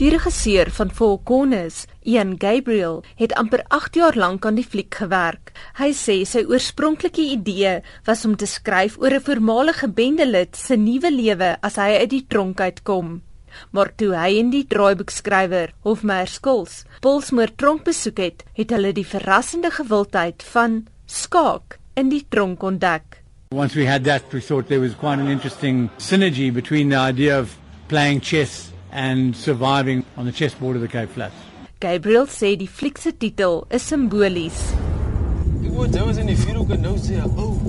Die regisseur van Four Corners, Ian Gabriel, het amper 8 jaar lank aan die fliek gewerk. Hy sê sy oorspronklike idee was om te skryf oor 'n voormalige bendelid se nuwe lewe as hy uit die tronk uitkom. Maar toe hy en die draaiboekskrywer Hofmeyer Skols Polsmoor tronk besoek het, het hulle die verrassende gewildheid van skaak in die tronk ontdek. Once we had that, we thought there was quite an interesting synergy between the idea of playing chess and surviving on the chessboard of the Cape Flats. Gabriel sê die fliek se titel is simbolies.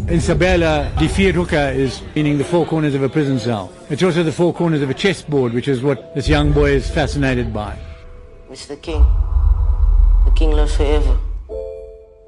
Isabella, die vierhoeke is meaning the four corners of a prison cell. It's also the four corners of a chessboard, which is what this young boy is fascinated by. Mr. King, the king lives forever.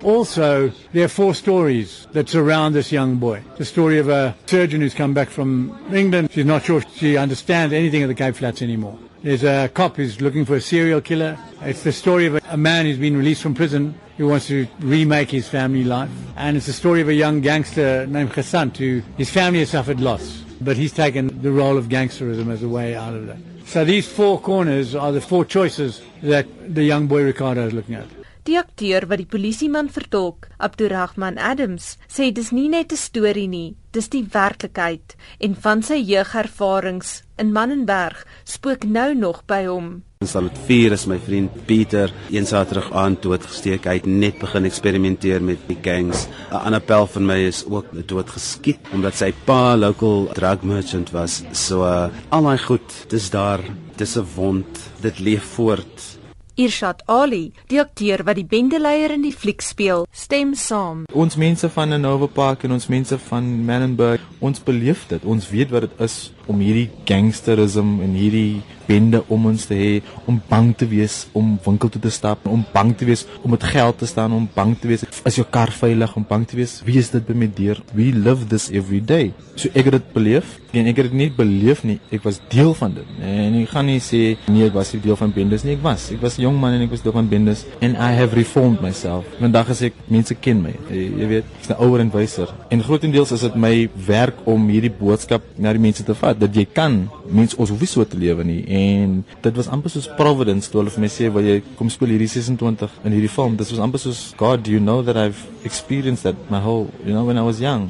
Also, there are four stories that surround this young boy. The story of a surgeon who's come back from England. She's not sure she understands anything of the Cape Flats anymore. There's a cop who's looking for a serial killer. It's the story of a, man who's been released from prison who wants to remake his family life. And it's the story of a young gangster named Ghasant who his family has suffered loss, but he's taken the role of gangsterism as a way out of that. So these four corners are the four choices that the young boy Ricardo is looking at. Die akteur wat die polisieman vertolk, Abdurrahman Adams, sê dis nie net 'n storie nie, dis die werklikheid en van sy jeugervarings in Mannenberg spook nou nog by hom. Sal dit vier is my vriend Pieter, een Saterdag aand doodgesteek. Hy het net begin eksperimenteer met die gangs. 'n Ander pel van my is ook dood geskiet omdat sy pa local drug merchant was. So uh, al daai goed, dis daar, dis 'n wond. Dit leef voort. Irshad Ali, die akteur wat die bendeleier in die fliek speel, stem saam. Ons mense van Nova Park en ons mense van Mannenberg, ons beleef dit. Ons weet wat dit is om hierdie gangsterisme en hierdie bende om ons te hê, om bang te wees om winkel toe te stap, om bang te wees om met geld te staan, om bang te wees is jou kar veilig, om bang te wees wie is dit by my deur? We live this every day. So ek het dit beleef en ek het dit nie beleef nie. Ek was deel van dit. En ek gaan nie sê nee, ek was nie deel van bendes nie. Ek was. Ek was 'n jong man en ek was deel van bendes and I have reformed myself. Vandag as ek mense ken my, jy, weet, ek's nou ouer en wyser. En grootendeels is dit my werk om hierdie boodskap na die mense te vat dat jy kan mens ons hoef nie so te lewe nie en dit was amper soos providence toe hulle vir my sê wil jy kom speel hierdie 26 in hierdie film dit was amper soos god do you know that i've experienced that my whole you know when i was young?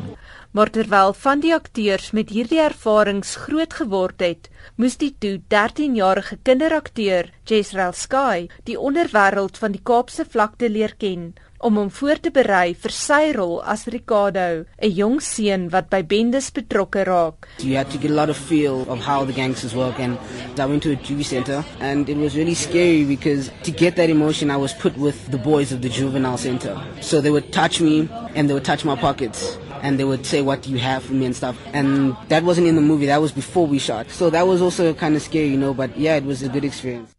Maar terwyl van die akteurs met hierdie ervarings groot geword het, moes die toe 13-jarige kinderakteur, Jesrel Sky, die onderwêreld van die Kaapse vlakte leer ken om hom voor te berei vir sy rol as Ricardo, 'n jong seun wat by bendes betrokke raak. You had to get a lot of feel of how the gangsters work and I went to a juvie center and it was really scary because to get that emotion I was put with the boys of the juvenile center. So they would touch me and they would touch my pockets and they would say what do you have for me and stuff and that wasn't in the movie that was before we shot so that was also kind of scary you know but yeah it was a good experience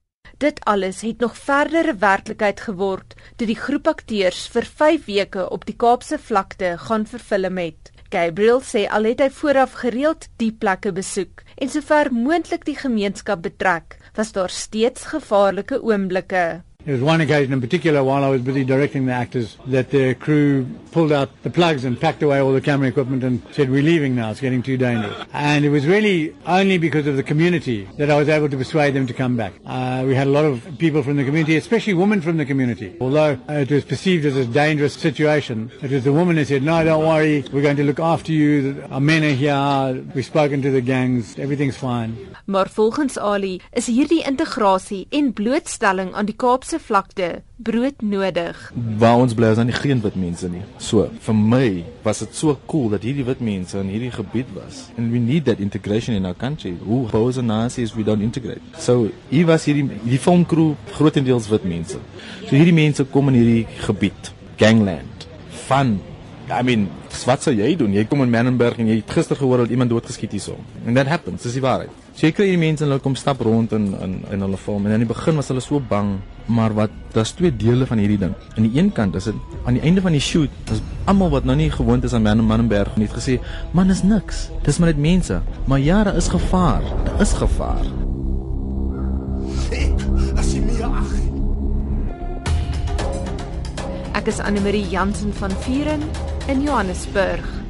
Dit alles het nog verdere werklikheid geword toe die groep akteurs vir 5 weke op die Kaapse vlakte gaan vervilm het. Gabriel sê al het hy vooraf gereeld die plekke besoek en sover moontlik die gemeenskap betrek, was daar steeds gevaarlike oomblikke. There was one occasion in particular while I was busy directing the actors that the crew pulled out the plugs and packed away all the camera equipment and said, we're leaving now, it's getting too dangerous. And it was really only because of the community that I was able to persuade them to come back. Uh, we had a lot of people from the community, especially women from the community. Although it was perceived as a dangerous situation, it was the woman who said, no, don't worry, we're going to look after you, our men are here, we've spoken to the gangs, everything's fine. Maar volgens Ali is hierdie integrasie en blootstelling aan die Kaapse vlakte broodnodig. Waar ons bly is dan nie geen wit mense nie. So, vir my was dit so cool dat hierdie wit mense in hierdie gebied was. And we need that integration in our country. Who pose a Nazis we don't integrate. So, hier was hierdie die filmkroeg grootendeels wit mense. So hierdie mense kom in hierdie gebied, gangland, van I mean, wat sou jy doen? Jy kom in Mannenberg en jy het gister gehoor dat iemand doodgeskiet hierso. And that happens, dis die waarheid. So jy kry hierdie mense en hulle kom stap rond in in in hulle film en aan die begin was hulle so bang, maar wat daar's twee dele van hierdie ding. Aan die een kant is dit aan die einde van die shoot, is almal wat nou nie gewoond is aan Mannenberg nie het gesê, "Man, is niks. Dis maar net mense." Maar ja, daar is gevaar. Daar is gevaar. Ek is Anne Marie Jansen van Vieren in Johannesburg.